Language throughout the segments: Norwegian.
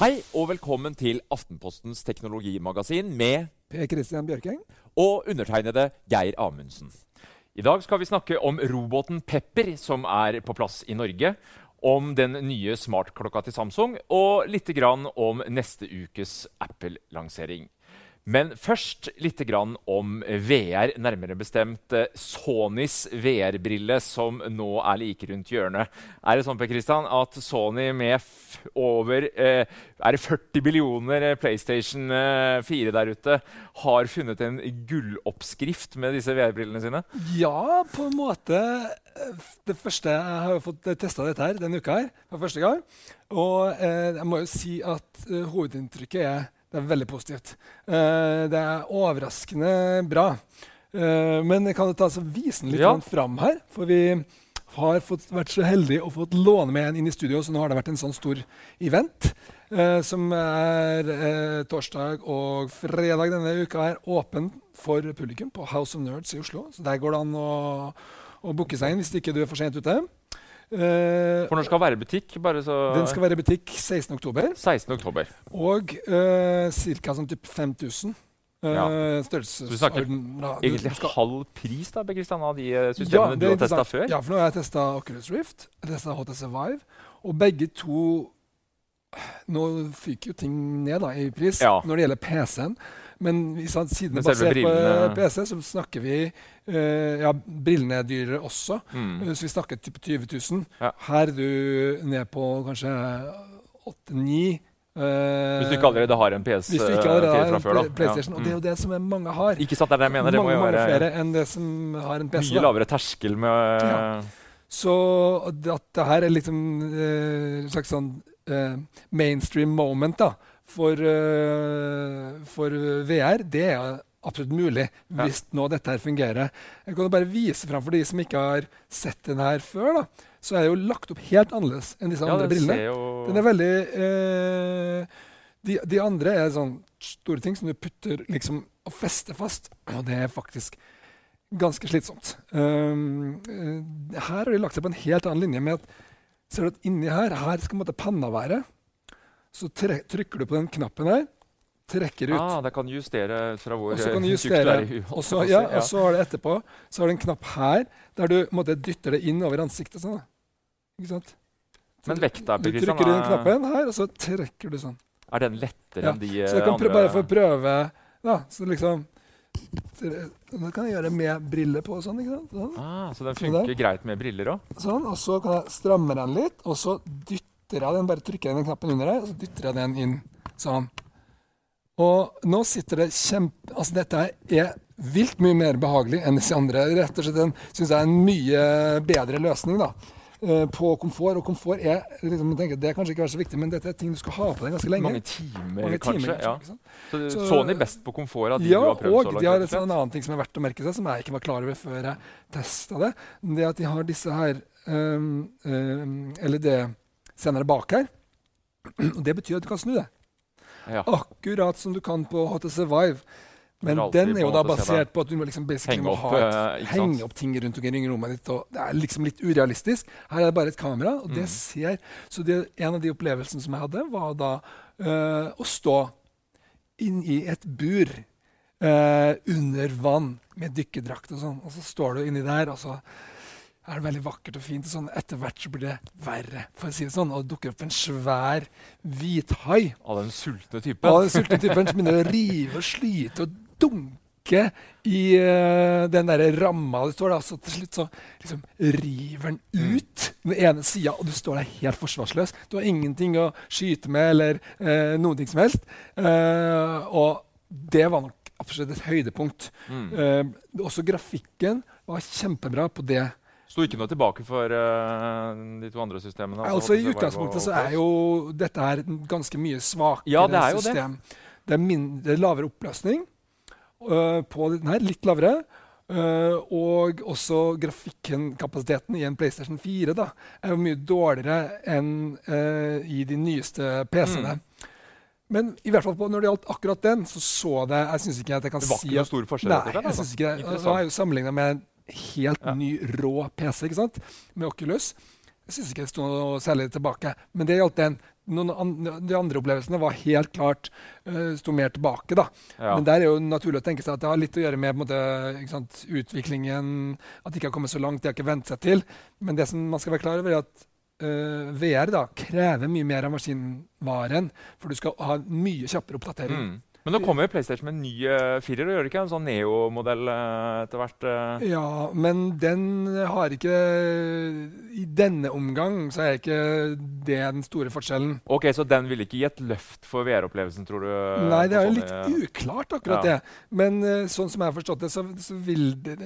Hei og velkommen til Aftenpostens teknologimagasin med Per Christian Bjørkeng. og undertegnede Geir Amundsen. I dag skal vi snakke om roboten Pepper, som er på plass i Norge. Om den nye smartklokka til Samsung, og litt grann om neste ukes Apple-lansering. Men først litt om VR, nærmere bestemt eh, Sonys VR-brille, som nå er like rundt hjørnet. Er det sånn Per Christian, at Sony med over eh, er det 40 billioner eh, PlayStation eh, 4 der ute har funnet en gulloppskrift med disse VR-brillene sine? Ja, på en måte. eh, Det første, Jeg har fått testa dette her denne uka her, for første gang. Og eh, jeg må jo si at eh, hovedinntrykket er, det er veldig positivt. Eh, det er overraskende bra. Eh, men jeg kan du ta så vise den litt Ja. fram her. For vi har fått, vært så heldige å få låne med en inn i studio, så nå har det vært en sånn stor event. eh, som er torsdag og fredag denne uka er åpen for publikum på House of Nerds i Oslo. Så der går det an å, å booke seg inn hvis ikke du er for sent ute. Eh, For når skal være butikk? Bare så den skal være butikk 16.10. 16. oktober. Og uh, ca. sånn 5000. Uh, Ja. Størrelsesorden. Så du snakker ja, du Egentlig skal- halv pris da, Kristian, av de systemene Ja, du har testa før? Ja, for nå har jeg testa Oculus Rift, og testa HTC Vive, og begge to Nå fyker jo ting ned da, i pris når det gjelder PC-en. Men hvis han, siden er basert på PC, så snakker vi uh, Ja, brillene er dyrere også. Mm. Så vi snakker type 20 000. Ja. Her er du ned på kanskje 8-9 Hvis du ikke allerede har en PS4 Hvis du ikke allerede har en før. PlayStation. Ja. Og det er jo det som mange har. Ikke sant, det er det jeg mener. Det må jo være flere enn det som har en PC. mye lavere terskel med Ja. Så at det her er liksom eh, en slags sånn eh, mainstream moment da, for, eh, for VR, det er absolutt mulig hvis nå dette her fungerer. Jeg kan bare vise fram for de som ikke har sett den her før. da, Så er det jo lagt opp helt annerledes enn disse Ja, andre brillene. jo Den er veldig eh, de, de andre er sånne store ting som du putter liksom og fester fast, og det er faktisk ganske slitsomt. Um, her har de lagt seg på en helt annen linje med at ser du at inni her, her skal panna være. Så trykker du på den knappen her, trekker ut. Ah, det kan justere fra hvor du eh, tjukk justere. er i huet, Og så, ja, har du etterpå så har du en knapp her der du måtte, dytter det inn over ansiktet. sånn. Ikke sant? Men vekta, Du trykker inn er- knappen her, og så trekker du sånn. Er den lettere Ja, enn de andre? Så jeg kan andre bare få prøve da, så liksom Da kan jeg gjøre med briller på sånn. ikke sant? Sånn, ah, Så den Sånn funker greit med briller òg? sånn, Og så kan jeg stramme den litt, og så dytter jeg den bare trykker jeg den knappen under der, og så dytter jeg den inn sånn. Og nå sitter det kjempe... Altså, dette er vilt mye mer behagelig enn disse andre. Rett og slett en, synes jeg er en mye bedre løsning da, eh, på komfort. Og komfort er liksom, tenker, det er kanskje ikke så viktig, men dette er ting du skal ha på deg ganske lenge. Mange timer, Mange kanskje? timer, ja. Så, Så- Sony best på komfort av de Ja, du har prøvd og så langt? de har en annen ting som er verdt å merke seg, som jeg ikke var klar over før jeg testa det. Det at de har disse her um, um, LED-sendere bak her. Og det betyr at du kan snu det. Ja. Akkurat som du kan på HT Survive. Men er den er jo da basert på at du må liksom Henge må opp, ha et, eh, sant? henge opp ting rundt omkring i rommet ditt. Det er liksom litt urealistisk. Her er det bare et kamera, og det Mm. ser Så det, en av de opplevelsene som jeg hadde, var da eh, å stå inn i et bur eh, under vann med dykkerdrakt og sånn. Og så står du inni der, og så er det veldig vakkert og fint. Og sånn. Etter hvert så blir det verre, for å si det sånn. Og det dukker opp en svær hvithai. Av den sultne typen? Av den sultne typen som begynner å rive og slite og dunke i uh, den der ramma det står. Da. Så til slutt så liksom river den ut den ene sida, og du står der helt forsvarsløs. Du har ingenting å skyte med eller uh, ting som helst. Uh, og det var nok absolutt et høydepunkt. Mm. Også grafikken var kjempebra på det. Sto ikke noe tilbake for uh, de to andre systemene? Altså, I utgangspunktet så er jo dette her et ganske mye svakere Ja, det jo det. system. Det er mindre, lavere oppløsning uh, på den her, litt lavere. Uh, og også grafikkapasiteten i en PlayStation 4 da, er jo mye dårligere enn i de nyeste PC-ene. Mm. Men i hvert fall på, når det gjaldt akkurat den, så så det Jeg syns ikke at jeg kan Det var ikke noe noen stor forskjell? Nei, og jeg altså. synes ikke det. Interessant. Nå er jo sammenligna med helt Ja. ny, rå PC ikke sant? med Oculus. Jeg syns ikke det sto noe særlig tilbake. Men det gjaldt den. An de andre opplevelsene var helt klart uh, sto mer tilbake. da. Ja. Men der er jo naturlig å tenke seg at det har litt å gjøre med måte, sant, utviklingen, at de ikke har kommet så langt, de har ikke vent seg til. Men det som man skal være klar over, er at uh, VR da, krever mye mer av maskinvaren, for du skal ha mye kjappere oppdatering. Mm. Men nå kommer jo PlayStation med en ny uh, firer, og gjør det ikke? En sånn Neo-modell uh, etter hvert? Uh. Ja, men den har ikke I denne omgang så er ikke det den store forskjellen. Ok, Så den vil ikke gi et løft for VR-opplevelsen, tror du? Nei, det er jo litt uklart, akkurat Ja. det. Men uh, sånn som jeg har forstått det, så, så vil det,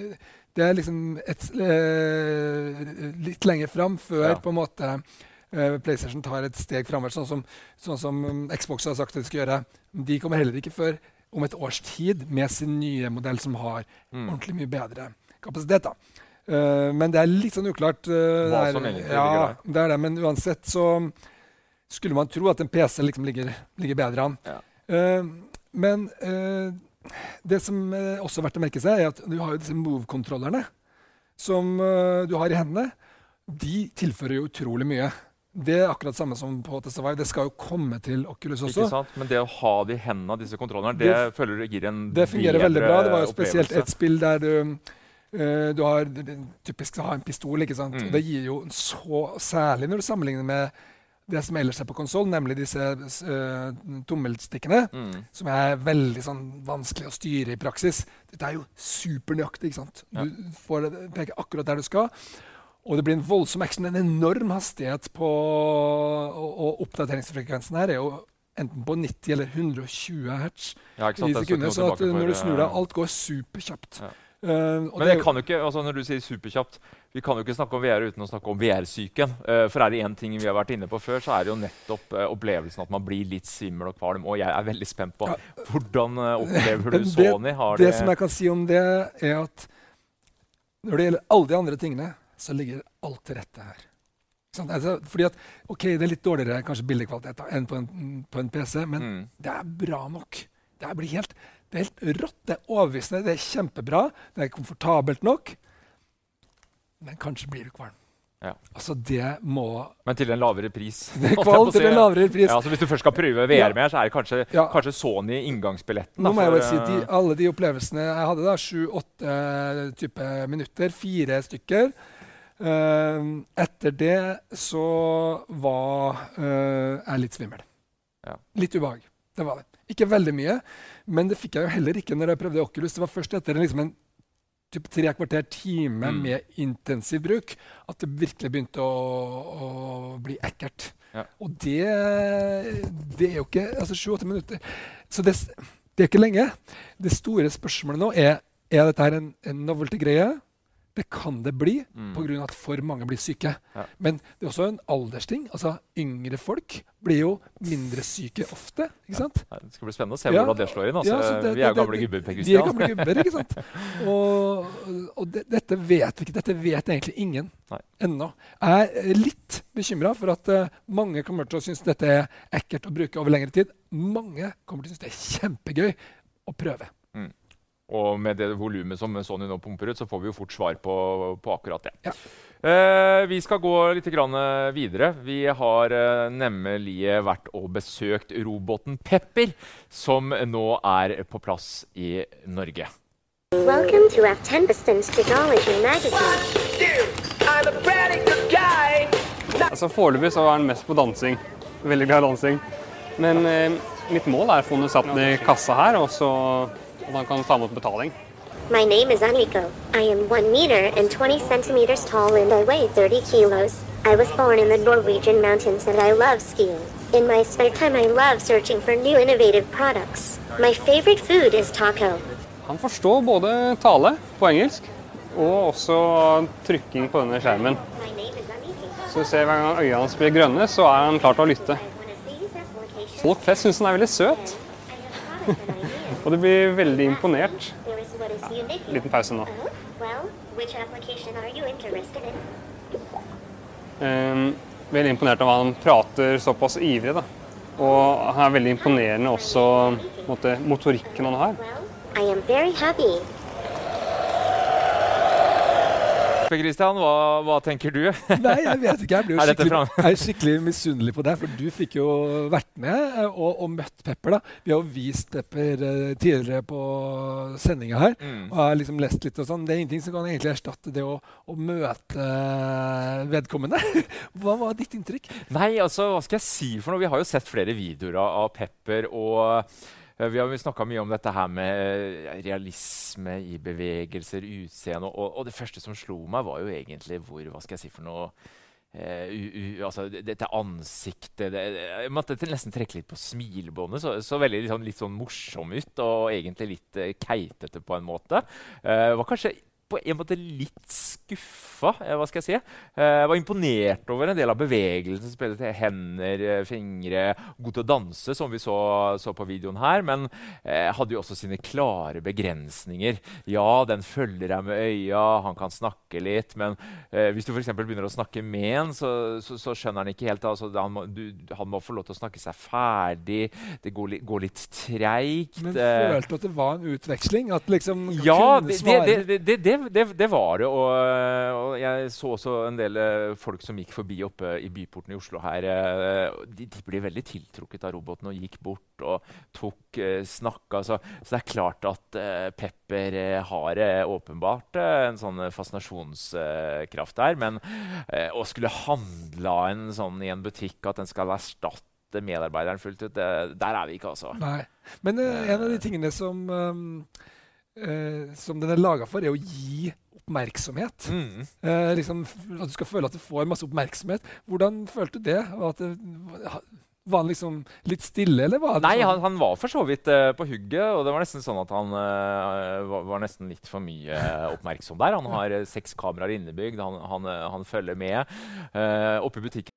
det er liksom et, litt lenger fram før Ja. på en måte PlayStation tar et steg framover, sånn som, sånn som um, Xbox har sagt at de skal gjøre. De kommer heller ikke før om et års tid med sin nye modell som har Mm. ordentlig mye bedre kapasitet. da. Uh, men det er litt sånn uklart. uh, Hva som egentlig ja, ligger der. det er det. Men uansett så skulle man tro at en PC liksom ligger, ligger bedre an. Ja. Uh, men det som også er verdt å merke seg, er at du har jo disse move-kontrollerne som du har i hendene. De tilfører jo utrolig mye. Det er akkurat samme som på Vive. Det skal jo komme til Oculus Ikke også. sant? Men det å ha det i hendene, disse kontrollene, det, Det- føler du gir en Det fungerer veldig bra. Det var jo spesielt opplevelse. et spill der du eh, du har typisk har en pistol, ikke sant. Mm. Det gir jo så Særlig når du sammenligner med det som ellers er på konsoll, nemlig disse uh, tommelstikkene, Mm. som er veldig sånn vanskelig å styre i praksis. Dette er jo supernøyaktig. ikke sant? Du får peke akkurat der du skal. Og det blir en voldsom action, en enorm hastighet på Og, og oppdateringsfrekvensen her er jo enten på 90 eller 120 hertz Ja, i sekundet. sekunder. 70 Så at når du snur deg, eh, alt går superkjapt. Ja. Uh, Men det kan jo ikke, altså når du sier superkjapt, vi kan jo ikke snakke om VR uten å snakke om VR-syken. Eh, for er det én ting vi har vært inne på før, så er det jo nettopp opplevelsen at man blir litt svimmel og kvalm. Og jeg er veldig spent på Ja. hvordan opplever du Sony? Har det det, som jeg kan si om det, er at når det gjelder alle de andre tingene, så ligger alt til rette her. Altså, fordi at, ok, Det er litt dårligere kanskje bildekvalitet enn på en, på en PC, men mm. det er bra nok. Det blir helt, det er helt rått. Det er overbevisende. Det er kjempebra. Det er komfortabelt nok. Men kanskje blir du kvalm. Ja. Altså, det må Men til en lavere pris. Kvalm til en lavere pris. Ja, så Hvis du først skal prøve VR Ja. mer, så er det kanskje, Ja. kanskje Sony inngangsbilletten. Nå må jeg bare si de, eh, alle de opplevelsene jeg hadde, sju-åtte type minutter, fire stykker Etter det så var eh, jeg litt svimmel. Ja. Litt ubehag. Det var det. Ikke veldig mye, men det fikk jeg jo heller ikke når jeg prøvde Oculus. Det var først etter liksom en typ tre kvarter time Mm. med intensiv bruk at det virkelig begynte å, å bli ekkelt. Ja. Og det, det er jo ikke altså sju-åtte minutter. Så det, det er ikke lenge. Det store spørsmålet nå er er dette her en, en novelty-greie. Det kan det bli Mm. pga. at for mange blir syke. Ja. Men det er også en aldersting. Altså, Yngre folk blir jo mindre syke ofte. ikke sant? Ja. Det skal bli spennende å se Ja. hvordan det slår inn. Altså, Ja, så det- vi er jo gamle gubber, Per De er gamle gubber, ikke sant? Og, og det, dette vet vi ikke. Dette vet egentlig ingen Nei. ennå. Jeg er litt bekymra for at uh, mange kommer til å synes dette er ekkelt å bruke over lengre tid. Mange kommer til å synes det er kjempegøy å prøve. Og med det volumet som Sony nå pumper ut, så får vi jo fort svar på, på akkurat det. Ja. Eh, vi skal gå litt grann eh, videre. Vi har eh, nemlig vært og besøkt roboten Pepper, som nå er på plass i Norge. Welcome to F. Tempestons Technology Magazine. Altså Foreløpig så er han mest på dansing. Veldig glad i dansing. Men eh, mitt mål er å få den satt ned i kassa her, og så at han kan ta imot betaling. My name is Aniko. I am 1 meter and 20 centimeters tall and I weigh 30 kilos. I was born in the Norwegian mountains and I love skiing. In my spare time, I love searching for new innovative products. My favorite food is taco. Han forstår både tale på engelsk og også trykking på denne skjermen. Så du ser hver gang øynene hans blir grønne, så er han klar til å lytte. Folk flest syns han er veldig søt, og du blir veldig imponert. Unique. Liten pause nå. Eh, veldig imponert av at han prater såpass ivrig. da. Og han er veldig imponerende også måte, motorikken han har. I am very happy. Pepper, Christian, hva, hva tenker du? Nei, jeg vet ikke. Jeg blir jo skikkelig, jeg er skikkelig misunnelig på deg, for du fikk jo vært med eh, og, og møtt Pepper. da. Vi har jo vist Pepper eh, tidligere på sendinga her, Mm. og har liksom lest litt og sånn. Det er ingenting som kan egentlig erstatte det å, å møte eh, vedkommende. Hva var ditt inntrykk? Nei, altså, hva skal jeg si for noe? Vi har jo sett flere videoer av, Pepper, og vi har snakka mye om dette her med eh, realisme i bevegelser, utseende, og, og det første som slo meg, var jo egentlig hvor Hva skal jeg si for noe Uh, uh, altså, dette ansiktet det, Jeg måtte nesten trekke litt på smilebåndet. Så, så veldig litt sånn, litt sånn morsom ut, og egentlig litt uh, keitete på en måte. Uh, var kanskje på en måte litt skuffa. Eh, hva skal jeg si? Eh, jeg var imponert over en del av bevegelsen. Spillet til hender, eh, fingre. God til å danse, som vi så, så på videoen her. Men eh, hadde jo også sine klare begrensninger. Ja, den følger deg med øya, han kan snakke litt. Men eh, hvis du eksempel begynner å snakke med en, så, så, så skjønner han ikke helt. Altså, han, må, du, han må få lov til å snakke seg ferdig. Det går, litt- går litt treigt. Men følte du at det var en utveksling? At liksom ja, det, det, det, det, det, det, det var det. Og, og jeg så også en del eh, folk som gikk forbi oppe i byporten i Oslo her. eh, De, de ble veldig tiltrukket av roboten og gikk bort og tok eh, snakka. Så, så det er klart at Pepper har åpenbart en sånn fascinasjonskraft der. Men å skulle handle av en sånn i en butikk at den skal erstatte medarbeideren fullt ut, det, der er vi ikke, altså. Nei. Men uh, en av de tingene som, um, eh, som den er laga for, er å gi oppmerksomhet. Mm. Eh, liksom, at du skal føle at du får masse oppmerksomhet. Hvordan følte du det? Det var han liksom litt stille, eller var det Nei, sånn? han, han var for så vidt uh, på hugget, og det var nesten sånn at han uh, var, var nesten litt for mye oppmerksom der. Han har uh, seks kameraer innebygd, han, han, han følger med. Oppe i butikken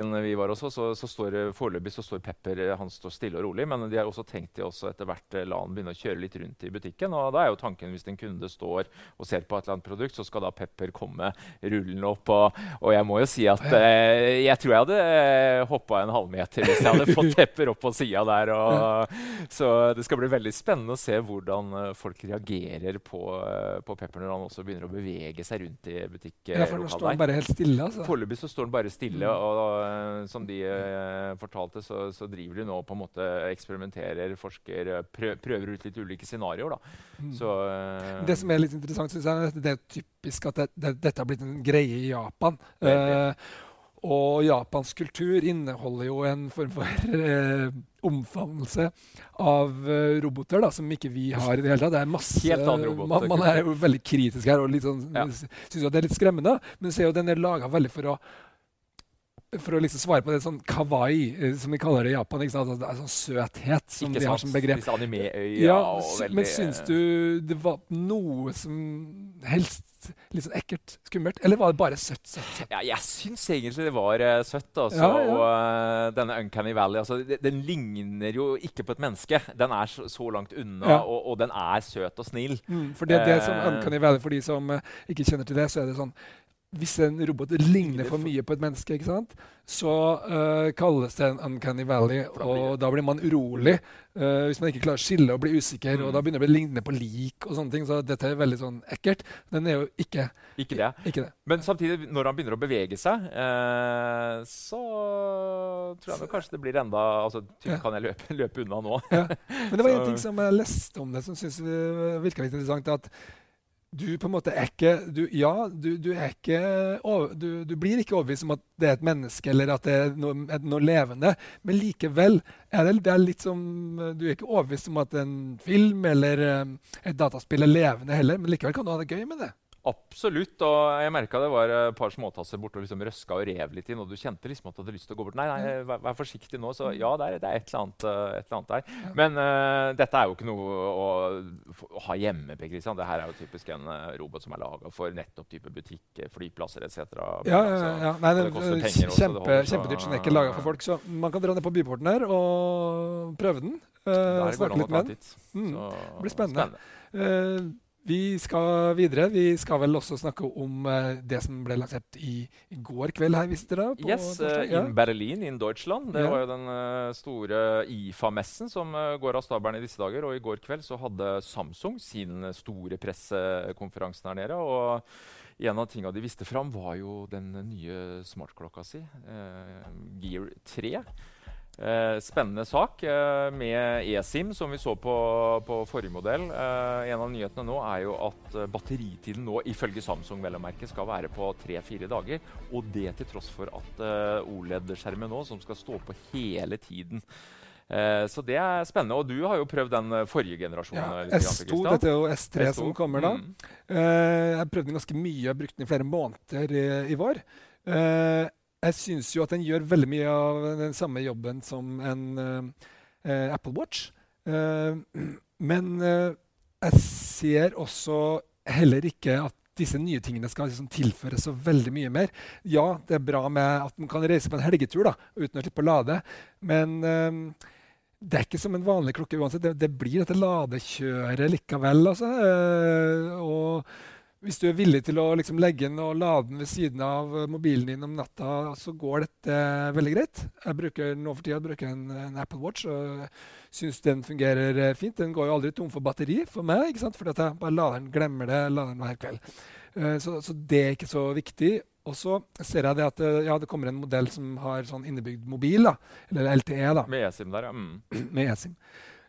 vi var også, så, så står foreløpig så står Pepper eh, han står stille og rolig. Men de har også tenkt til også etter hvert eh, la han begynne å kjøre litt rundt i butikken. og da er jo tanken Hvis en kunde står og ser på et eller annet produkt, så skal da Pepper komme rullende opp. Og, og jeg må jo si at eh, jeg tror jeg hadde eh, hoppa en halvmeter hvis jeg hadde fått Pepper opp på sida der. Og, så det skal bli veldig spennende å se hvordan folk reagerer på, på Pepper når han også begynner å bevege seg rundt i Ja, for nå står han bare helt stille, altså. Foreløpig så står han bare stille. og eh, Som de eh, fortalte, så, så driver de nå på en måte eksperimenterer, forsker, eh, prø prøver ut litt ulike scenarioer. Mm. Så eh, Det som er litt interessant, synes jeg, det er typisk at det, det, dette har blitt en greie i Japan. Eh, og Japans kultur inneholder jo en form for eh, omfavnelse av eh, roboter da, som ikke vi har i det hele tatt. Det er masse, Helt annen robot- man, man er jo veldig kritisk her og litt sånn, Ja. syns jo at det er litt skremmende. Men så er jo den er laga veldig for å for å liksom svare på det sånn kawaii, eh, som de kaller det i Japan. Ikke sant? Altså, det er sånn søthet som ikke de har som begrep. Disse anime-øya Ja, og veldig Men syns du det var noe som helst litt sånn ekkelt, skummelt? Eller var det bare søtt? søtt, søtt? Ja, jeg syns egentlig det var uh, søtt. Altså, Ja, ja. Og uh, denne Uncanny Valley altså, det, Den ligner jo ikke på et menneske. Den er så, så langt unna, Ja. og, og den er søt og snill. Mm, for det, det som Eh. Uncanny Valley, for de som uh, ikke kjenner til det, så er det sånn hvis en robot ligner for mye på et menneske, ikke sant? så uh, kalles det en uncanny valley, blir og da blir man urolig. uh, hvis man ikke klarer å skille og bli usikker, Mm. og da begynner det å ligne på lik og sånne ting. Så dette er veldig sånn ekkelt. Den er jo ikke, Ikke det. ikke det. Men samtidig, når han begynner å bevege seg, uh, så tror jeg kanskje det blir enda altså, typ, Ja. Kan jeg løpe, løpe unna nå? Ja. Men det var en ting som jeg leste om det som syns virka litt interessant. at du på en måte er ikke du, Ja, du, du er ikke du, du blir ikke overbevist om at det er et menneske eller at det er noe, er noe levende, men likevel er det, det er litt som Du er ikke overbevist om at en film eller eh, et dataspill er levende heller, men likevel kan du ha det gøy med det. Absolutt. Og jeg merka det var et par småtasser borte og liksom røska og rev litt inn. Og du kjente liksom at du hadde lyst til å gå bort. Nei, nei, vær, vær forsiktig nå. Så ja, det er, det er et, eller annet, eh, et eller annet der. Men uh, dette er jo ikke noe å, å ha hjemme. Per Christian. Det her er jo typisk en uh, robot som er laga for nettopp type butikker, flyplasser etc. Ja, ja, ja. Nei, det, det også, kjempe, det så- kjempedyrt, så den er ikke laga for folk. Så man kan dra ned på byporten her og prøve den. Uh, snakke litt med den. Mm, det blir spennende. Eh, vi skal videre. Vi skal vel også snakke om uh, det som ble lansert i, i går kveld her, visste dere? på Yes, uh. Ja. in Berlin, in Deutschland. Det Ja. var jo den uh, store IFA-messen som går av stabelen i disse dager. Og i går kveld så hadde Samsung sin store pressekonferanse der nede. Og en av tingene de viste fram, var jo den nye smartklokka si, Gear 3. Eh, spennende sak eh, med eSIM, som vi så på, på forrige modell. Eh, en av nyhetene nå er jo at eh, batteritiden nå, ifølge Samsung vel å merke, skal være på tre-fire dager. Og det til tross for at eh, OLED-skjermen nå, som skal stå på hele tiden. Eh, så det er spennende. Og du har jo prøvd den forrige generasjonen. Ja, S2, dette er jo S3 S2. som kommer da. Mm. Eh, jeg har prøvd den ganske mye, jeg har brukt den i flere måneder i, i vår. Jeg syns jo at den gjør veldig mye av den samme jobben som en uh, Apple Watch. Uh, men uh, jeg ser også heller ikke at disse nye tingene skal liksom tilføre så veldig mye mer. Ja, det er bra med at man kan reise på en helgetur da, uten å slippe å lade, men det er ikke som en vanlig klokke uansett. Det, det blir dette ladekjøret likevel. Altså. Og hvis du er villig til å liksom legge den og lade den ved siden av eh, mobilen din om natta, så går dette veldig greit. Jeg bruker nå for tida bruker en, en Apple Watch og syns den fungerer eh, fint. Den går jo aldri tom for batteri for meg, ikke sant? fordi at jeg bare lader den, glemmer det, lader den hver kveld. Eh, Så, så det er ikke så viktig. Og så ser jeg det at eh, ja, det kommer en modell som har sånn innebygd mobil, da, eller LTE, da, Med eSIM der, ja. Mm. med eSIM.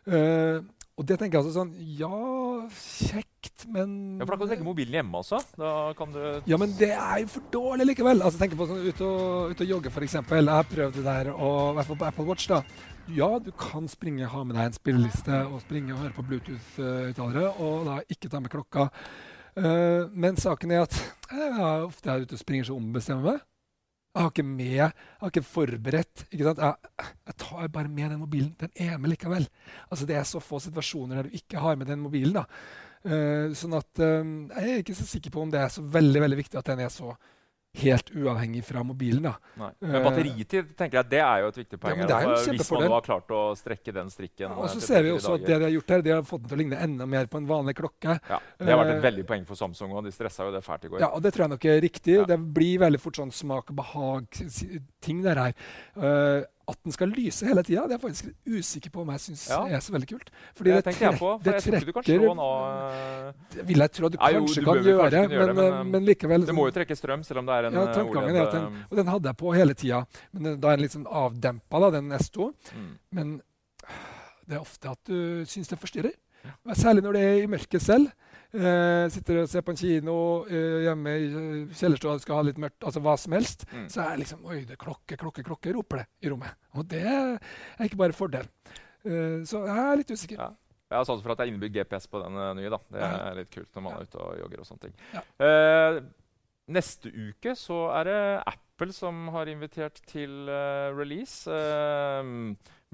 Eh, og det tenker jeg altså sånn Ja, kjekt, men ja. For da kan du legge mobilen hjemme også. Da kan du ja, men det er jo for dårlig likevel. Altså, tenk på sånn ut og, ut og jogge, f.eks. Jeg har prøvd det der, og i hvert fall på Apple Watch. da. Ja, du kan springe, ha med deg en spilleliste og springe og høre på Bluetooth-uttalere, og da ikke ta med klokka. Uh, men saken er at jeg er ofte er ute og springer så ombestemmer meg. Jeg har ikke med, jeg har ikke forberedt. ikke? Jeg, jeg tar bare med den mobilen. Den er med likevel. Altså Det er så få situasjoner der du ikke har med den mobilen. Eh, sånn at uh, jeg er ikke så sikker på om det er så veldig veldig viktig at den er så helt uavhengig fra mobilen. da. Nei. Men Eh, batteritid tenker jeg, det er jo et viktig poeng. jo altså, hvis man har klart å strekke den strikken Og eh, så ser vi også at det de har gjort her, de har fått den til å ligne enda mer på en vanlig klokke. ja, Det har vært et Eh, veldig poeng for Samsung òg. De stressa jo det fælt i går. Ja, og det tror jeg nok er riktig. Ja. Det blir veldig fort sånn smak og behag-ting der her. Eh, at den skal lyse hele tida, det er jeg faktisk usikker på om jeg syns Ja. er så veldig kult. Fordi det jeg på. For det trekker eh, Det vil jeg tro at du Ja, jo, kanskje du kan gjøre, kanskje gjøre men, det, eh, men, men likevel Det må jo trekke strøm, selv om det er en Ja, eh, tankegangen er den, og den hadde jeg på hele tida. Men den- da er den litt sånn avdempa, da, den S2. eh, mm. Men det er ofte at du syns det forstyrrer. Særlig når det er i mørket selv. Eh, sitter og ser på en kino eh, hjemme i eh, kjellerstua skal ha litt mørkt, altså hva som helst. Mm. Så er liksom Oi, det er klokke, klokke, klokke, roper det i rommet. Og det er ikke bare fordel. Eh, så jeg er litt usikker. Ja. Jeg har sansen for at det er innebygd GPS på den eh, nye. da. Det er litt kult når man er ute og jogger og sånne ting. Ja. Eh, neste uke så er det Apple som har invitert til uh, release. Eh,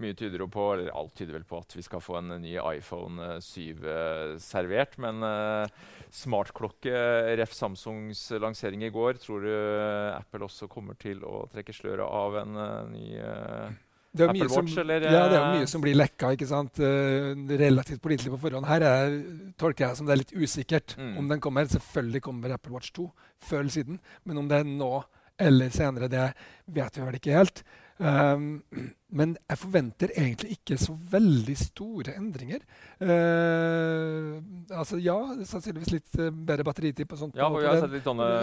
mye tyder jo på, eller alt tyder vel på at vi skal få en ny iPhone eh, 7 eh, servert. Men uh, smartklokke, ref. Samsungs lansering i går, tror du eh, Apple også kommer til å trekke sløret av en eh, ny eh, Det er Apple Watch, som, eller, ja, det er eh, mye som blir lekka ikke sant? Eh, relativt pålitelig på forhånd. Her er, tolker jeg som det er litt usikkert Mm. om den kommer. Selvfølgelig kommer Apple Watch 2 før eller siden, men om det er nå eller senere, det vet vi vel ikke helt. Um, men jeg forventer egentlig ikke så veldig store endringer. Uh, altså ja, sannsynligvis litt eh, bedre batteritid på sånt. Ja, på-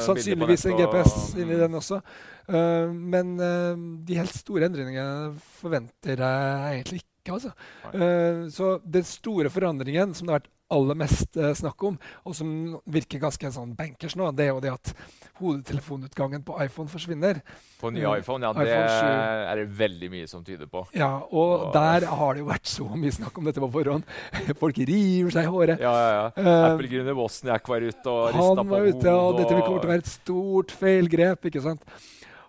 Sannsynligvis en GPS og- inni den også. Uh, men uh, de helt store endringene forventer jeg egentlig ikke. Altså. Så den store forandringen som det har vært aller mest eh, snakk om, og som virker ganske sånn bankers nå, det er jo det at hodetelefonutgangen på iPhone forsvinner. På ny iPhone, ja, iPhone det er det veldig mye som tyder på. Ja, og Og- der har det jo vært så mye snakk om dette på forhånd. Folk river seg i håret. Ja, ja, ja. Uh, Apple-gründer Wozniak var ute og rista Han på var ute, og dette vil komme til å være et stort feilgrep. ikke sant?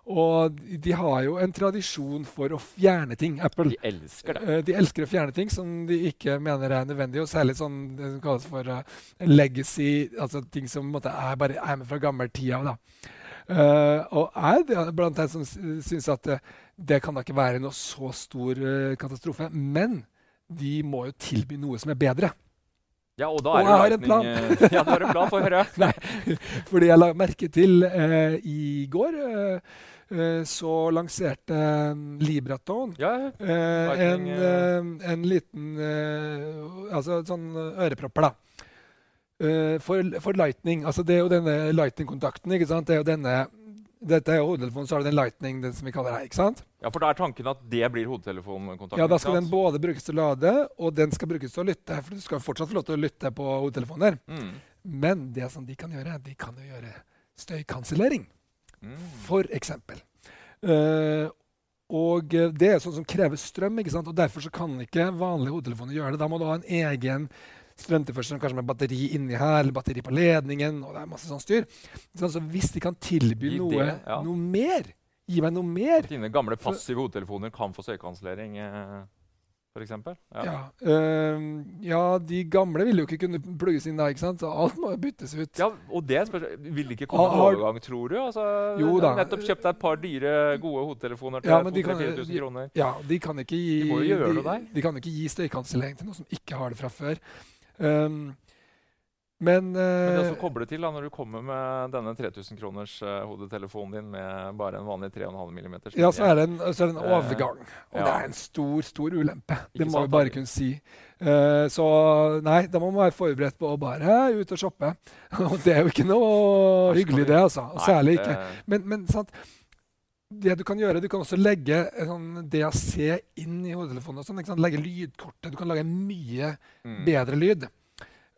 Og de har jo en tradisjon for å fjerne ting, Apple. De elsker det. Eh, De elsker å fjerne ting som de ikke mener er nødvendig, og særlig sånn det som kalles for eh, legacy, altså ting som måte er, bare er med fra gammeltida. da. Eh, og er blant dem som syns at det kan da ikke være noe så stor katastrofe. Men de må jo tilby noe som er bedre. Ja, og da Og er jeg har en plan. Ja, du har en plan, få høre. Nei, fordi jeg la merke til i går så lanserte eh, Libraton Ja, eh, en, eh, en liten eh, Altså sånn ørepropper, da. Eh, for, for Lightning. Altså det er jo denne Lightning-kontakten. ikke sant? Det er jo denne dette er jo hodetelefonen, så har du den Lightning, den som vi kaller her. ikke sant? ja, for da er tanken at det blir hodetelefonkontakten. Ja, Da skal den både brukes til å lade, og den skal brukes til å lytte. For du skal fortsatt få lov til å lytte på hodetelefoner. Mm. Men det som de kan gjøre, de kan jo gjøre støykansellering. For eksempel. Uh, og det er sånn som krever strøm, ikke sant? og derfor så kan ikke vanlige hodetelefoner gjøre det. Da må du ha en egen strømtilførsel, kanskje med batteri inni her, eller batteri på ledningen. og det er masse sånn styr. Så hvis de kan tilby noe, det, ja. noe mer, gi meg noe mer At dine gamle passive hodetelefoner kan få støykansellering, eh, f.eks. Ja. ja. øh, ja, de gamle vil jo ikke kunne plugges inn der. ikke sant? så alt må byttes ut. Ja, og det Vil det ikke komme en overgang, tror du? Altså, Jo da. Nettopp kjøpt deg et par dyre, gode hodetelefoner til Ja, men de 2 kan- 4000 kroner. Ja, de kan ikke gi, De de, de kan ikke gi støykansellering til noen som ikke har det fra før. Um, men, Men det eh, å koble til da, når du kommer med denne 3000 kroners uh, hodetelefonen din med bare en vanlig 3,5 mm ja, så er det en, så er det en Eh, overgang. Og ja. det er en stor, stor ulempe. Det må sant, vi bare kunne si. Uh, så nei, da må man være forberedt på å bare ut og shoppe. Og det er jo ikke noe hyggelig, det, altså. Og Særlig ikke. Men, men sant, det du kan gjøre, du kan også legge det sånn DAC inn i hodetelefonen. sånn, ikke? Legge lydkortet. Du kan lage mye Mm. bedre lyd.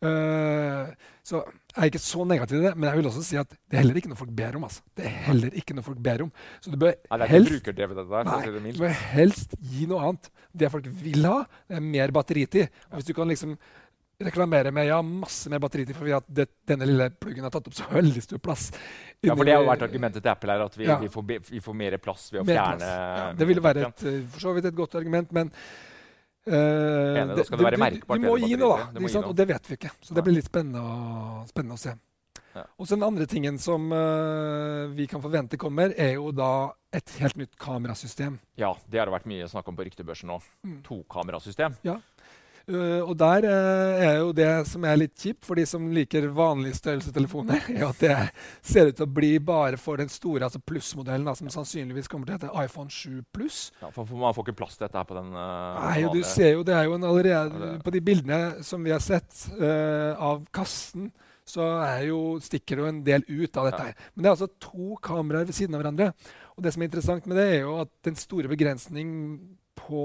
Eh, så jeg er ikke så negativ til det, men jeg vil også si at det er heller ikke noe folk ber om. altså. Det er heller ikke noe folk ber om. Så du bør Nei, helst, der. nei, du bør helst gi noe annet. Det folk vil ha, det er mer batteritid. Og hvis du kan liksom reklamere med ja, masse mer batteritid fordi at det, denne lille pluggen har tatt opp så veldig stor plass Ja, for det har vært argumentet til Apple her, at vi, Ja. vi, får, vi får mer plass ved å Mer fjerne plass. Ja, det ville være et, eh, for så vidt et godt argument, men eh, Enig, da skal det være merkbart Du må gi noe, da. Det gi noe. Og det vet vi ikke. Så det blir litt spennende å, spennende å se. Ja. Og så Den andre tingen som uh, vi kan forvente kommer, er jo da et helt nytt kamerasystem. Ja, det har det vært mye snakk om på ryktebørsen nå. Mm. Tokamerasystem. Eh, og der uh, er jo det som er litt kjipt for de som liker vanlige størrelsetelefoner, er at det ser ut til å bli bare for den store, altså plussmodellen, som sannsynligvis kommer til å hete iPhone 7 pluss. Ja, for, for man får ikke plass til dette her på den uh, Nei, og du ser jo, det er jo en allerede På de bildene som vi har sett av kassen, så er jo, stikker det jo en del ut av dette. Ja. her. Men det er altså to kameraer ved siden av hverandre. Og det som er interessant med det, er jo at den store begrensning på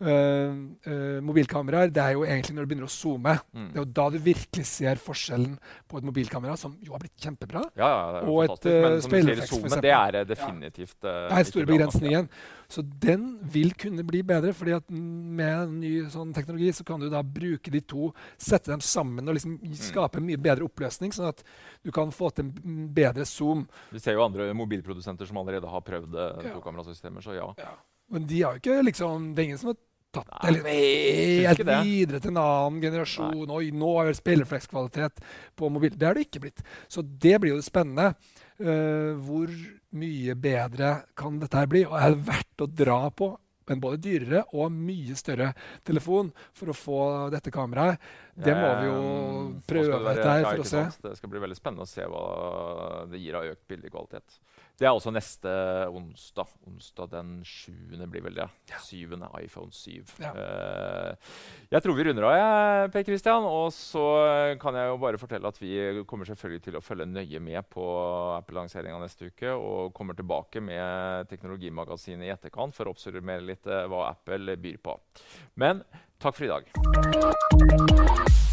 eh, eh, mobilkameraer, det er jo egentlig når du begynner å zoome. Mm. Det er jo da du virkelig ser forskjellen på et mobilkamera, som jo har blitt kjempebra. Ja, ja, Og et. Men eh, sier, speilrefleks, for zoomen, det er eh, definitivt uh, Det er store begrensningen. Så den vil kunne bli bedre, fordi at med ny sånn teknologi så kan du da bruke de to, sette dem sammen og liksom Mm. skape en mye bedre oppløsning, sånn at du kan få til en bedre zoom. Vi ser jo andre mobilprodusenter som allerede har prøvd uh, Ja. tokamerasystemer, så ja. Men de har jo ikke liksom Det er ingen som har tatt Nei, liksom helt videre til en annen generasjon. Oi, nå har vi speilreflekskvalitet på mobil. Det er det ikke blitt. Så det blir jo det spennende. Uh, hvor mye bedre kan dette her bli? Og er det verdt å dra på en både dyrere og mye større telefon for å få dette kameraet? Det må vi jo Eh, prøve dette her for å se. Det skal bli veldig spennende å se hva det gir av økt bildekvalitet. Det er også neste onsdag. Onsdag den 7. blir vel det. 7. iPhone 7. Ja. Eh, jeg tror vi runder av, jeg, Per Christian. Og så kan jeg jo bare fortelle at vi kommer selvfølgelig til å følge nøye med på Apple-lanseringa neste uke. Og kommer tilbake med Teknologimagasinet i etterkant for å oppsummere litt eh, hva Apple byr på. Men takk for i dag.